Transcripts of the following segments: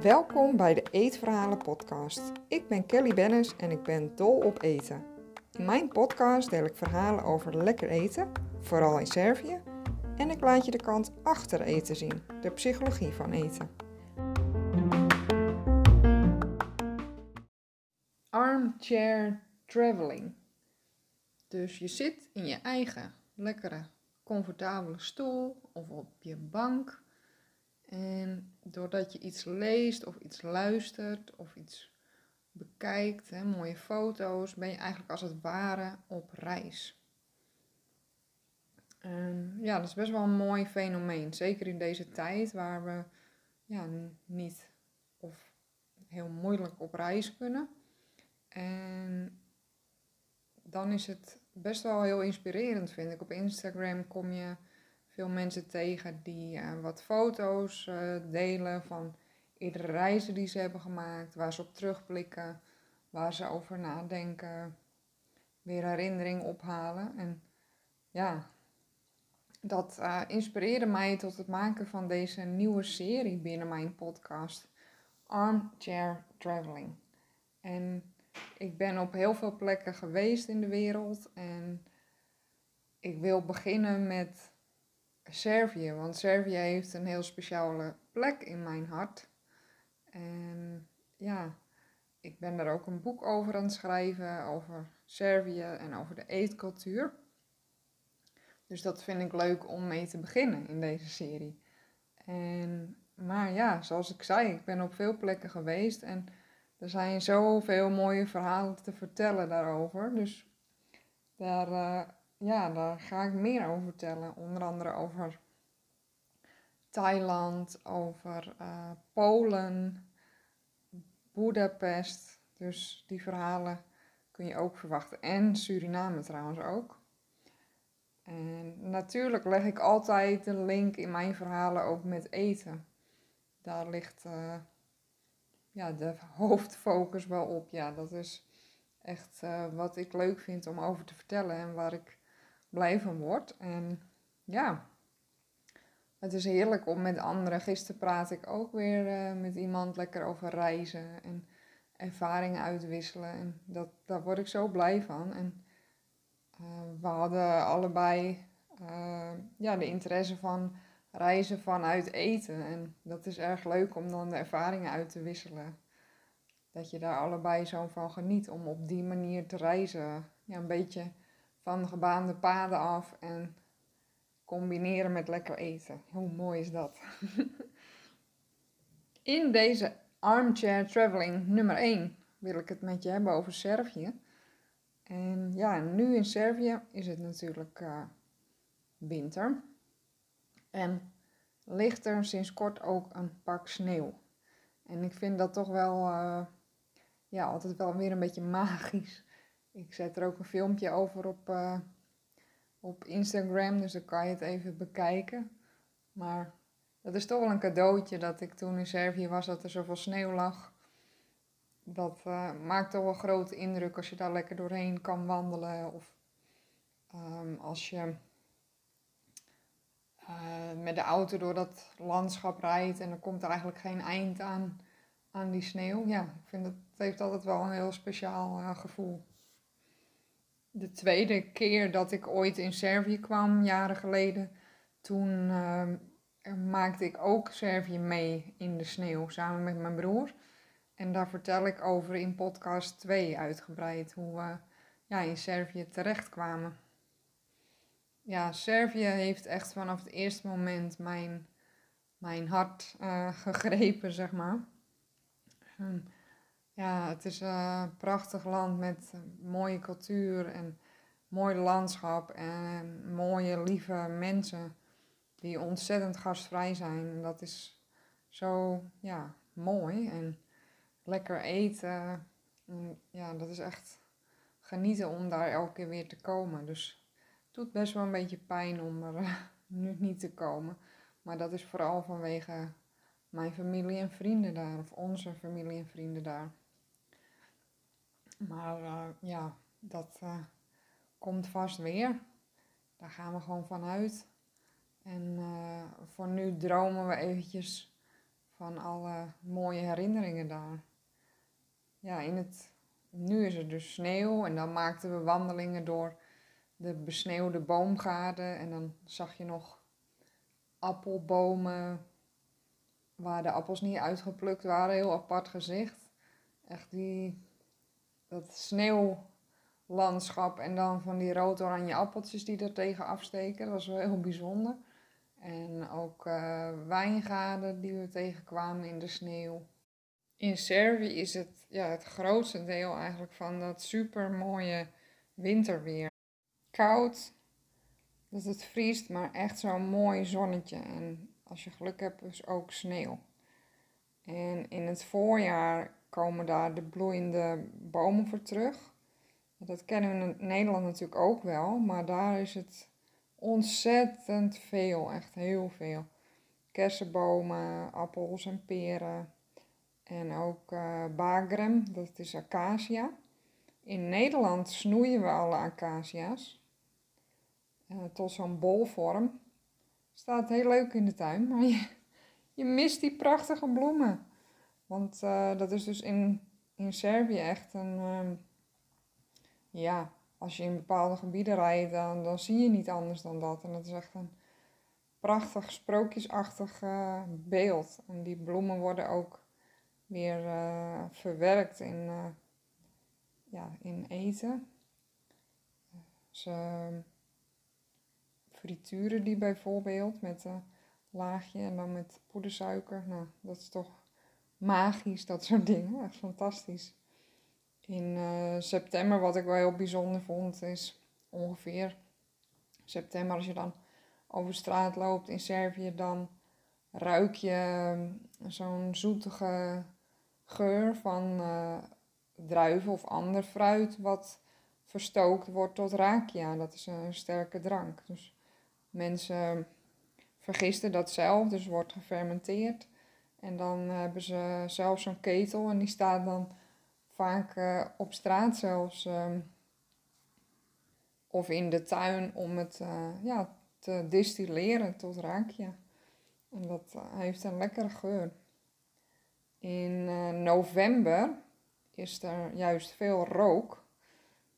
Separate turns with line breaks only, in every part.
Welkom bij de Eetverhalen podcast. Ik ben Kelly Bennis en ik ben dol op eten. In mijn podcast deel ik verhalen over lekker eten, vooral in Servië, en ik laat je de kant achter eten zien, de psychologie van eten. Armchair traveling. Dus je zit in je eigen lekkere, comfortabele stoel of op je bank. En doordat je iets leest of iets luistert of iets bekijkt, hè, mooie foto's, ben je eigenlijk als het ware op reis. Ja, dat is best wel een mooi fenomeen. Zeker in deze tijd waar we ja, niet of heel moeilijk op reis kunnen. En dan is het best wel heel inspirerend, vind ik. Op Instagram kom je veel mensen tegen die uh, wat foto's uh, delen van eerdere reizen die ze hebben gemaakt, waar ze op terugblikken, waar ze over nadenken, weer herinnering ophalen. En ja, dat uh, inspireerde mij tot het maken van deze nieuwe serie binnen mijn podcast, Armchair Traveling. En ik ben op heel veel plekken geweest in de wereld en ik wil beginnen met Servië, want Servië heeft een heel speciale plek in mijn hart. En ja, ik ben daar ook een boek over aan het schrijven, over Servië en over de eetcultuur. Dus dat vind ik leuk om mee te beginnen in deze serie. En, maar ja, zoals ik zei, ik ben op veel plekken geweest en er zijn zoveel mooie verhalen te vertellen daarover. Dus daar, uh, ja, daar ga ik meer over vertellen. Onder andere over Thailand, over uh, Polen, Budapest. Dus die verhalen kun je ook verwachten. En Suriname trouwens ook. En natuurlijk leg ik altijd een link in mijn verhalen ook met eten. Daar ligt uh, ja, de hoofdfocus wel op. Ja, dat is echt uh, wat ik leuk vind om over te vertellen en waar ik blij van word. En ja, het is heerlijk om met anderen. Gisteren praat ik ook weer uh, met iemand lekker over reizen en ervaringen uitwisselen. En dat, daar word ik zo blij van. En uh, we hadden allebei ja, de interesse van reizen vanuit eten. En dat is erg leuk om dan de ervaringen uit te wisselen. Dat je daar allebei zo van geniet om op die manier te reizen. Ja, een beetje van de gebaande paden af en combineren met lekker eten. Hoe mooi is dat? In deze armchair traveling nummer 1 wil ik het met je hebben over Servië. En ja, nu in Servië is het natuurlijk uh, winter. En ligt er sinds kort ook een pak sneeuw. En ik vind dat toch wel, uh, ja, altijd wel weer een beetje magisch. Ik zet er ook een filmpje over op, uh, op Instagram, dus dan kan je het even bekijken. Maar dat is toch wel een cadeautje dat ik toen in Servië was, dat er zoveel sneeuw lag. Dat uh, maakt toch wel grote indruk als je daar lekker doorheen kan wandelen. Of um, als je uh, met de auto door dat landschap rijdt en er komt er eigenlijk geen eind aan, aan die sneeuw. Ja, ik vind het, het heeft altijd wel een heel speciaal uh, gevoel. De tweede keer dat ik ooit in Servië kwam, jaren geleden, toen uh, maakte ik ook Servië mee in de sneeuw samen met mijn broer. En daar vertel ik over in podcast 2 uitgebreid hoe we ja, in Servië terechtkwamen ja, Servië heeft echt vanaf het eerste moment mijn, mijn hart uh, gegrepen, zeg maar. En, ja, het is een prachtig land met mooie cultuur en mooi landschap en mooie, lieve mensen die ontzettend gastvrij zijn. En dat is zo, ja, mooi en lekker eten. En, ja, dat is echt genieten om daar elke keer weer te komen. Dus doet best wel een beetje pijn om er uh, nu niet te komen. Maar dat is vooral vanwege mijn familie en vrienden daar, of onze familie en vrienden daar. Maar uh, ja, dat uh, komt vast weer. Daar gaan we gewoon vanuit. En voor nu dromen we eventjes van alle mooie herinneringen daar. Ja, in het, nu is er dus sneeuw en dan maakten we wandelingen door de besneeuwde boomgaarden. En dan zag je nog appelbomen waar de appels niet uitgeplukt waren. Heel apart gezicht. Echt die, dat sneeuwlandschap en dan van die rood-oranje appeltjes die er tegen afsteken. Dat was wel heel bijzonder. En ook uh, wijngaarden die we tegenkwamen in de sneeuw. In Servië is het ja, het grootste deel eigenlijk van dat super mooie winterweer. Koud, dat het vriest, maar echt zo'n mooi zonnetje. En als je geluk hebt, is ook sneeuw. En in het voorjaar komen daar de bloeiende bomen voor terug. Dat kennen we in Nederland natuurlijk ook wel, maar daar is het ontzettend veel, echt heel veel. Kersenbomen, appels en peren. En ook uh, bagrem, dat is acacia. In Nederland snoeien we alle acacia's uh, tot zo'n bolvorm. Staat heel leuk in de tuin, maar je, je mist die prachtige bloemen. Want uh, dat is dus in, in Servië echt een, um, ja, als je in bepaalde gebieden rijdt, dan, dan zie je niet anders dan dat. En dat is echt een prachtig, sprookjesachtig uh, beeld. En die bloemen worden ook weer verwerkt in, ja, in eten. Ze frituren die bijvoorbeeld met een laagje en dan met poedersuiker. Nou, dat is toch magisch, dat soort dingen. Echt fantastisch in uh, september, wat ik wel heel bijzonder vond, is ongeveer september, als je dan over straat loopt in Servië, dan ruik je ehm, zo'n zoetige geur van uh, druiven of ander fruit wat verstookt wordt tot rakia. Dat is een sterke drank. Dus mensen vergisten dat zelf, dus wordt gefermenteerd. En dan hebben ze zelf zo'n ketel en die staat dan vaak uh, op straat zelfs. Uh, of in de tuin om het uh, ja, te distilleren tot raakje. En dat eh, heeft een lekkere geur. In november is er juist veel rook.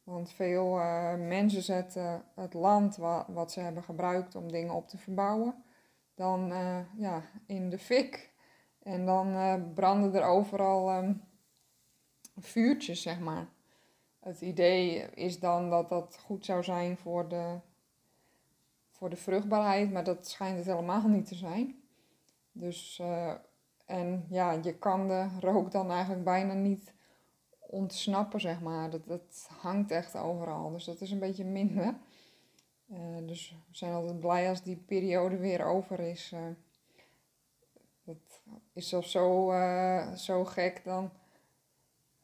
Want veel mensen zetten het land wat, ze hebben gebruikt om dingen op te verbouwen, dan ja, in de fik. En dan branden er overal um, vuurtjes, zeg maar. Het idee is dan dat dat goed zou zijn voor de, voor de vruchtbaarheid, maar dat schijnt het helemaal niet te zijn. Dus, en ja, je kan de rook dan eigenlijk bijna niet ontsnappen, zeg maar. Dat, dat hangt echt overal, dus dat is een beetje minder. Uh, dus we zijn altijd blij als die periode weer over is. Uh, dat is zelfs zo, zo gek dan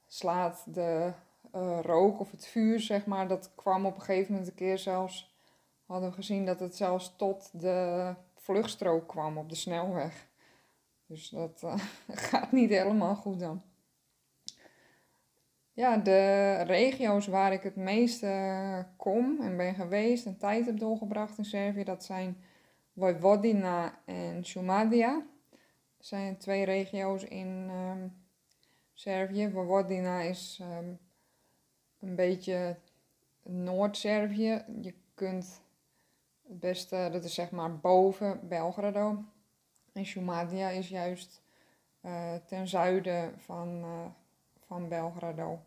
slaat de rook of het vuur, zeg maar, dat kwam op een gegeven moment een keer zelfs, hadden we gezien dat het zelfs tot de vluchtstrook kwam op de snelweg. Dus dat gaat niet helemaal goed dan. Ja, de regio's waar ik het meeste kom en ben geweest en tijd heb doorgebracht in Servië, dat zijn Vojvodina en Šumadija. Dat zijn twee regio's in ehm, Servië. Vojvodina is um, een beetje Noord-Servië. Je kunt het beste, dat is zeg maar boven Belgrado. En Šumadija is juist uh, ten zuiden van, uh, van Belgrado.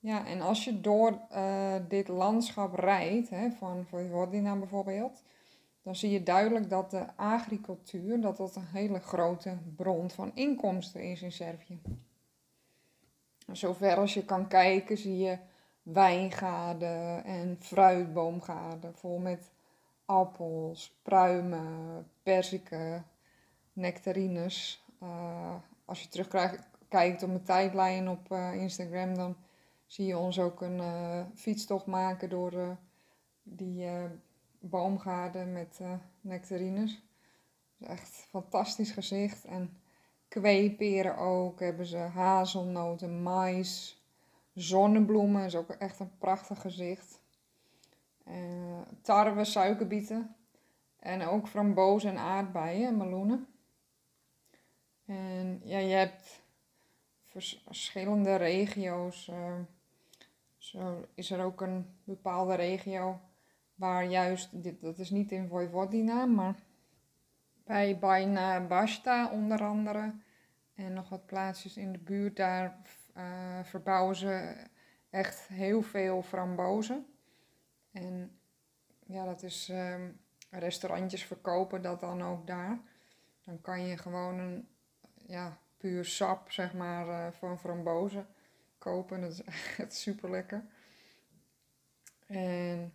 Ja, en als je door uh, dit landschap rijdt, hè, van Vojvodina bijvoorbeeld, dan zie je duidelijk dat de agricultuur dat dat een hele grote bron van inkomsten is in Servië. Zover als je kan kijken zie je wijngaarden en fruitboomgaarden vol met appels, pruimen, perziken, nectarines. Uh, als je terugkijkt op mijn tijdlijn op uh, Instagram, dan zie je ons ook een uh, fietstocht maken door die boomgaarden met uh, nectarines. Echt fantastisch gezicht. En kweeperen ook. Hebben ze hazelnoten, mais, zonnebloemen. Is ook echt een prachtig gezicht. uh, tarwe, suikerbieten en ook frambozen en aardbeien en meloenen. En ja, je hebt verschillende regio's. Uh, zo is er ook een bepaalde regio waar juist, dit, dat is niet in Vojvodina, maar bij Bajna Basta onder andere en nog wat plaatsjes in de buurt, daar uh, verbouwen ze echt heel veel frambozen. En ja, dat is um, restaurantjes verkopen dat dan ook daar. Dan kan je gewoon een ja, puur sap, zeg maar, uh, van frambozen kopen. Dat is echt super lekker. En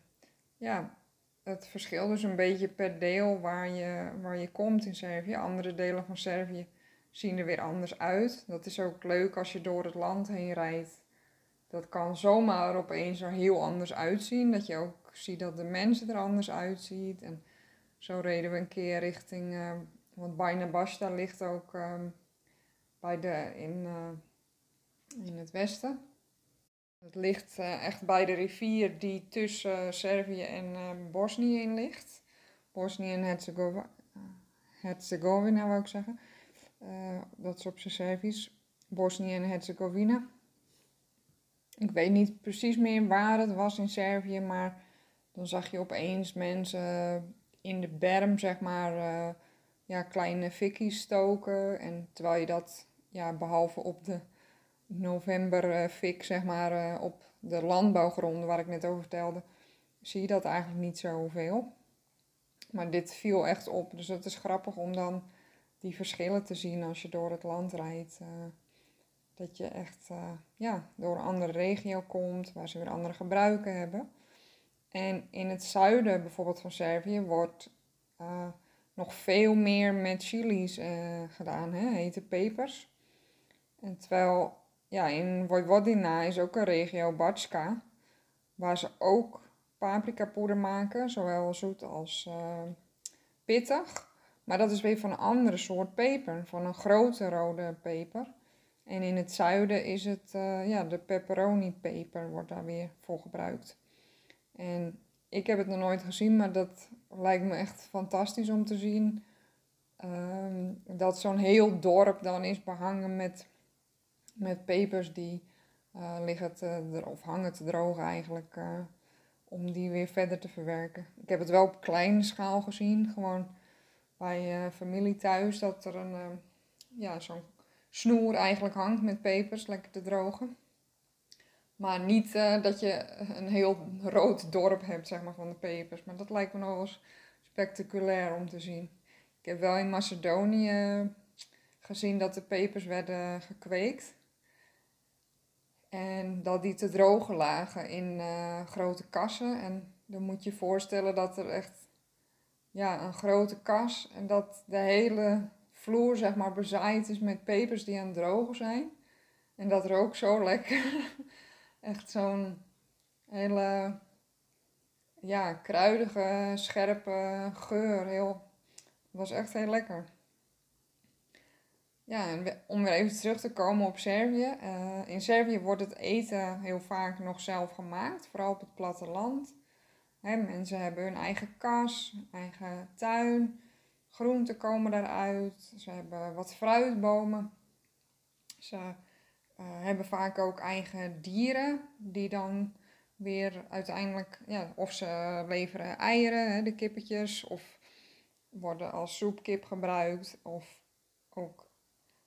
ja, het verschilt dus een beetje per deel waar je, waar je komt in Servië. Andere delen van Servië zien er weer anders uit. Dat is ook leuk als je door het land heen rijdt. Dat kan zomaar opeens er heel anders uitzien. Dat je ook ziet dat de mensen er anders uitziet. En zo reden we een keer richting, uh, want Baina Basta ligt ook um, bij de, in, uh, in het westen. Het ligt uh, echt bij de rivier die tussen Servië en uh, Bosnië in ligt. Bosnië en Herzegovina, Herzegovina wou ik zeggen. Dat is op zijn Servisch. Bosnië en Herzegovina. Ik weet niet precies meer waar het was in Servië, maar dan zag je opeens mensen in de berm, zeg maar, ja, kleine fikkies stoken. En terwijl je dat, ja, behalve op de novemberfik, zeg maar, op de landbouwgronden waar ik net over vertelde, zie je dat eigenlijk niet zoveel. Maar dit viel echt op, dus het is grappig om dan die verschillen te zien als je door het land rijdt. Uh, dat je echt ja, door een andere regio komt, waar ze weer andere gebruiken hebben. En in het zuiden bijvoorbeeld van Servië wordt nog veel meer met chilies gedaan, hè, hete pepers. En terwijl ja, in Vojvodina is ook een regio, Batska, waar ze ook paprika poeder maken, zowel zoet als pittig. Maar dat is weer van een andere soort peper, van een grote rode peper. En in het zuiden is het, uh, ja, de pepperoni peper wordt daar weer voor gebruikt. En ik heb het nog nooit gezien, maar dat lijkt me echt fantastisch om te zien. Um, dat zo'n heel dorp dan is behangen met, met pepers die uh, liggen te, of hangen te drogen eigenlijk. Uh, om die weer verder te verwerken. Ik heb het wel op kleine schaal gezien, gewoon bij uh, familie thuis dat er een, ja, zo'n snoer eigenlijk hangt met pepers, lekker te drogen. Maar niet dat je een heel rood dorp hebt, zeg maar, van de pepers. Maar dat lijkt me nog eens spectaculair om te zien. Ik heb wel in Macedonië gezien dat de pepers werden gekweekt. En dat die te drogen lagen in grote kassen. En dan moet je je voorstellen dat er echt ja, een grote kas en dat de hele vloer zeg maar bezaaid is met pepers die aan het drogen zijn. En dat rookt zo lekker. Echt zo'n hele ja, kruidige, scherpe geur. Heel, was echt heel lekker. Ja, en om weer even terug te komen op Servië. Uh, in Servië wordt het eten heel vaak nog zelf gemaakt, vooral op het platteland mensen hebben hun eigen kas, eigen tuin, groenten komen daaruit, ze hebben wat fruitbomen. Ze uh, hebben vaak ook eigen dieren die dan weer uiteindelijk, ja, of ze leveren eieren, hè, de kippetjes, of worden als soepkip gebruikt, of ook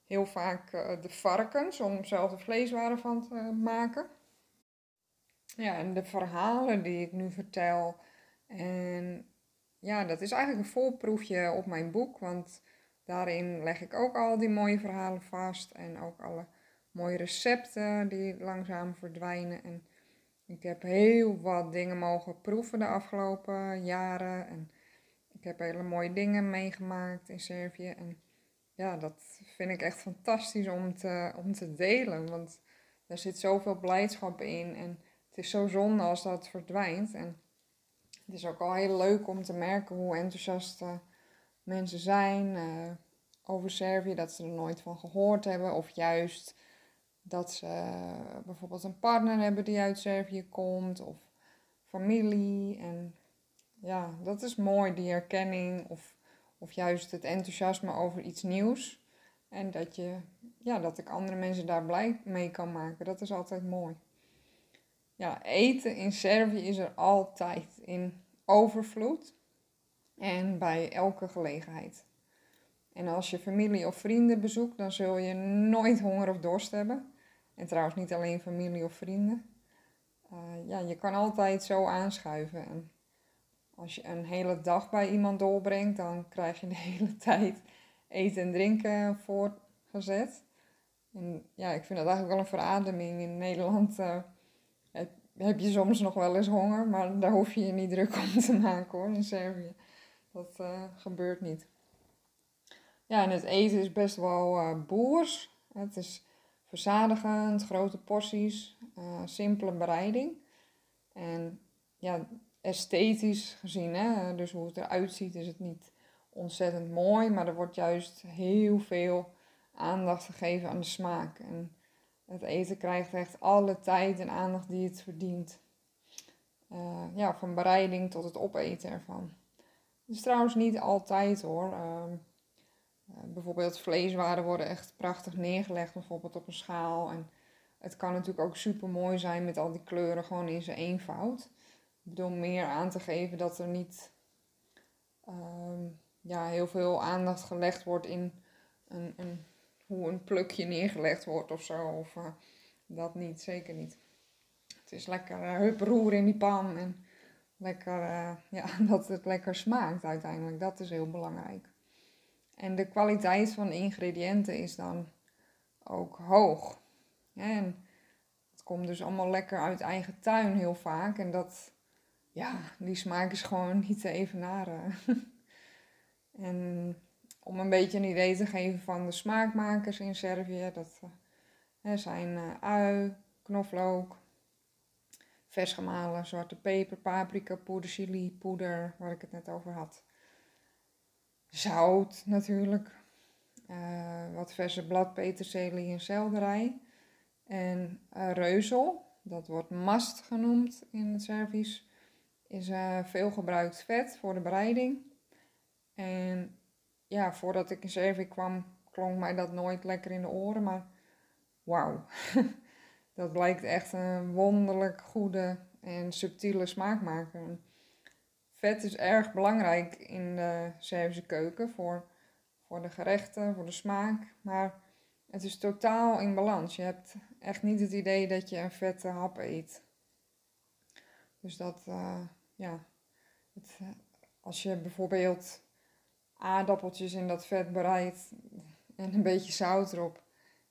heel vaak uh, de varkens om zelf de vleeswaren van te maken. Ja, en de verhalen die ik nu vertel. En ja, dat is eigenlijk een volproefje op mijn boek, want daarin leg ik ook al die mooie verhalen vast en ook alle mooie recepten die langzaam verdwijnen. En ik heb heel wat dingen mogen proeven de afgelopen jaren. En ik heb hele mooie dingen meegemaakt in Servië. En ja, dat vind ik echt fantastisch om te, om te delen. Want er zit zoveel blijdschap in. En het is zo zonde als dat verdwijnt. En het is ook al heel leuk om te merken hoe enthousiast mensen zijn uh, over Servië, dat ze er nooit van gehoord hebben. Of juist dat ze bijvoorbeeld een partner hebben die uit Servië komt. Of familie. En ja, dat is mooi, die herkenning of, of juist het enthousiasme over iets nieuws. En dat, je, ja, dat ik andere mensen daar blij mee kan maken. Dat is altijd mooi. Ja, eten in Servië is er altijd in overvloed en bij elke gelegenheid. En als je familie of vrienden bezoekt, dan zul je nooit honger of dorst hebben. En trouwens niet alleen familie of vrienden. Uh, ja, je kan altijd zo aanschuiven. En als je een hele dag bij iemand doorbrengt, dan krijg je de hele tijd eten en drinken voorgezet. En ja, ik vind dat eigenlijk wel een verademing. In Nederland uh, heb, je soms nog wel eens honger, maar daar hoef je je niet druk om te maken hoor, in Servië. Dat uh, gebeurt niet. Ja, en het eten is best wel uh, boers. Het is verzadigend, grote porties, simpele bereiding. En ja, esthetisch gezien, hè, dus hoe het eruit ziet, is het niet ontzettend mooi, maar er wordt juist heel veel aandacht gegeven aan de smaak. En het eten krijgt echt alle tijd en aandacht die het verdient. Uh, ja, van bereiding tot het opeten ervan. Is trouwens niet altijd hoor. Uh, bijvoorbeeld vleeswaren worden echt prachtig neergelegd, bijvoorbeeld op een schaal. En het kan natuurlijk ook super mooi zijn met al die kleuren gewoon in zijn eenvoud. Bedoel meer aan te geven dat er niet uh, ja, heel veel aandacht gelegd wordt in een, een, hoe een plukje neergelegd wordt of zo. Of uh, dat niet, zeker niet. Het is lekker uh, hup roeren in die pan en lekker, uh, ja, dat het lekker smaakt uiteindelijk. Dat is heel belangrijk. En de kwaliteit van de ingrediënten is dan ook hoog. En het komt dus allemaal lekker uit eigen tuin heel vaak. En dat, ja, die smaak is gewoon niet te evenaren. en om een beetje een idee te geven van de smaakmakers in Servië, dat uh, zijn uh, ui, knoflook, vers gemalen zwarte peper, paprika, poeder, chili, poeder, waar ik het net over had. Zout natuurlijk, uh, wat verse bladpeterselie en selderij. En reuzel, dat wordt mast genoemd in het Servisch, is uh, veel gebruikt vet voor de bereiding. En ja, voordat ik in Servië kwam, klonk mij dat nooit lekker in de oren, maar wauw. dat blijkt echt een wonderlijk goede en subtiele smaakmaker. Vet is erg belangrijk in de Servische keuken voor, voor de gerechten, voor de smaak, maar het is totaal in balans. Je hebt echt niet het idee dat je een vette hap eet. Dus dat, uh, ja, het, eh, als je bijvoorbeeld aardappeltjes in dat vet bereidt en een beetje zout erop,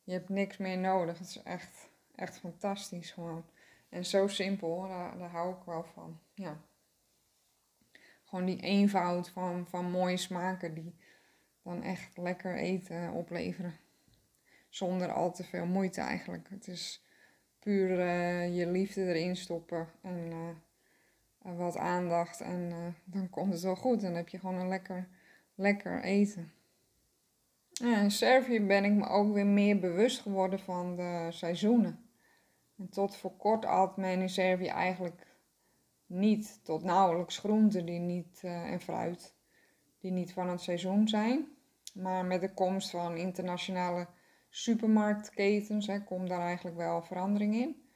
je hebt niks meer nodig. Het is echt, echt fantastisch gewoon. En zo simpel, daar, daar hou ik wel van. Ja. Gewoon die eenvoud van, van mooie smaken die dan echt lekker eten opleveren zonder al te veel moeite eigenlijk. Het is puur uh, je liefde erin stoppen en uh, wat aandacht en uh, dan komt het wel goed. Dan heb je gewoon een lekker, lekker eten. Ja, in Servië ben ik me ook weer meer bewust geworden van de seizoenen. En tot voor kort had men in Servië eigenlijk niet tot nauwelijks groenten die niet, en fruit die niet van het seizoen zijn. Maar met de komst van internationale supermarktketens hè, komt daar eigenlijk wel verandering in.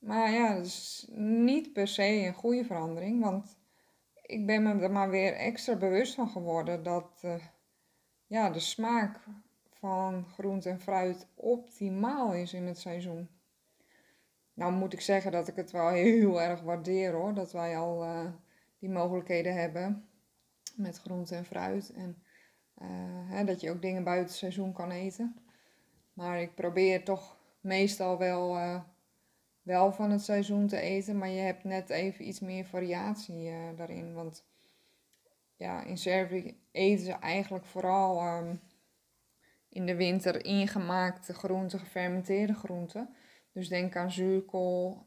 Maar ja, dat is niet per se een goede verandering, want ik ben me er maar weer extra bewust van geworden dat uh, ja, de smaak van groente en fruit optimaal is in het seizoen. Nou moet ik zeggen dat ik het wel heel erg waardeer hoor, dat wij al uh, die mogelijkheden hebben met groente en fruit. En uh, hè, dat je ook dingen buiten het seizoen kan eten. Maar ik probeer toch meestal wel, wel van het seizoen te eten. Maar je hebt net even iets meer variatie uh, daarin. Want ja, in Servië eten ze eigenlijk vooral um, in de winter ingemaakte groenten, gefermenteerde groenten. Dus denk aan zuurkool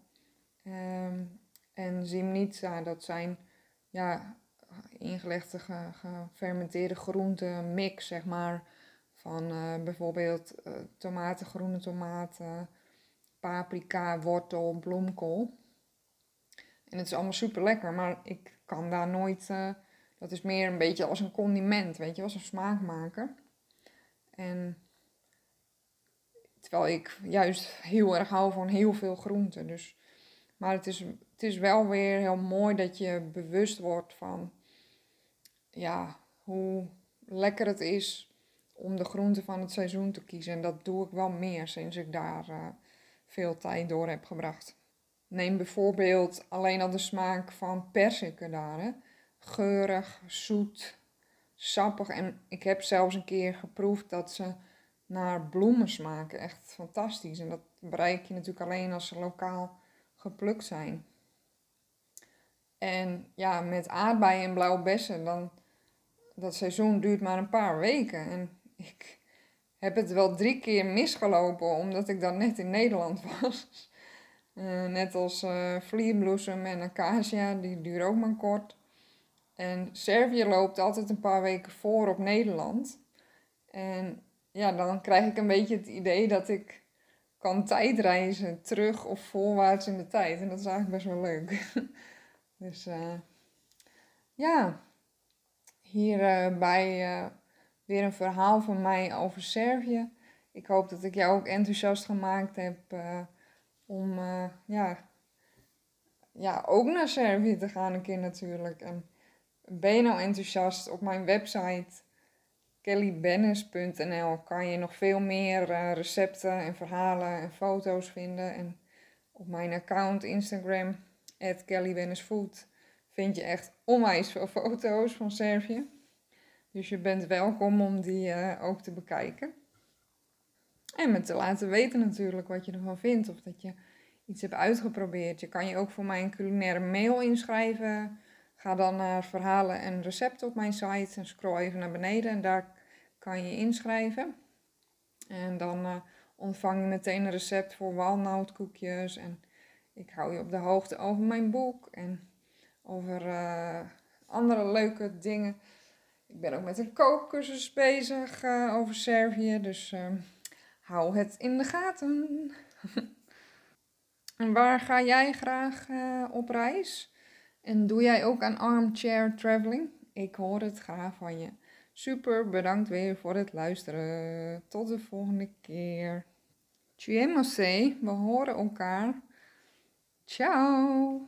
um, en zimnica. Dat zijn ja, ingelegde gefermenteerde groenten mix, zeg maar van uh, bijvoorbeeld uh, tomaten, groene tomaten, paprika, wortel, bloemkool. En het is allemaal super lekker, maar ik kan daar nooit. eh, dat is meer een beetje als een condiment, weet je, als een smaakmaker. En terwijl ik juist heel erg hou van heel veel groenten. Dus, maar het is, het is wel weer heel mooi dat je bewust wordt van ja, hoe lekker het is om de groenten van het seizoen te kiezen. En dat doe ik wel meer sinds ik daar eh, veel tijd door heb gebracht. Neem bijvoorbeeld alleen al de smaak van perziken. Geurig, zoet, sappig. En ik heb zelfs een keer geproefd dat ze naar bloemen smaken. Echt fantastisch. En dat bereik je natuurlijk alleen als ze lokaal geplukt zijn. En ja, met aardbeien en blauwe bessen, dan, dat seizoen duurt maar een paar weken. En ik heb het wel drie keer misgelopen, omdat ik dan net in Nederland was. Eh, net als eh vlierbloesem en acacia, die duren ook maar kort. En Servië loopt altijd een paar weken voor op Nederland. En ja, dan krijg ik een beetje het idee dat ik kan tijdreizen terug of voorwaarts in de tijd. En dat is eigenlijk best wel leuk. dus eh, ja, hierbij uh, weer een verhaal van mij over Servië. Ik hoop dat ik jou ook enthousiast gemaakt heb uh, om uh, ja, ja, ook naar Servië te gaan een keer natuurlijk. En ben je nou enthousiast op mijn website kellybennis.nl kan je nog veel meer uh, recepten en verhalen en foto's vinden. En op mijn account Instagram, kellybennisfood, vind je echt onwijs veel foto's van Servië. Dus je bent welkom om die uh, ook te bekijken. En me te laten weten natuurlijk wat je ervan vindt. Of dat je iets hebt uitgeprobeerd. Je kan je ook voor mijn culinaire mail inschrijven. Ga dan naar verhalen en recepten op mijn site en scroll even naar beneden en daar kan je inschrijven. En dan uh, ontvang je meteen een recept voor walnoutkoekjes. En ik hou je op de hoogte over mijn boek en over uh, andere leuke dingen. Ik ben ook met een kookcursus bezig uh, over Servië, dus hou het in de gaten. en waar ga jij graag op reis? En doe jij ook aan armchair traveling? Ik hoor het graag van je. Super, bedankt weer voor het luisteren. Tot de volgende keer. Tjemose, we horen elkaar. Ciao.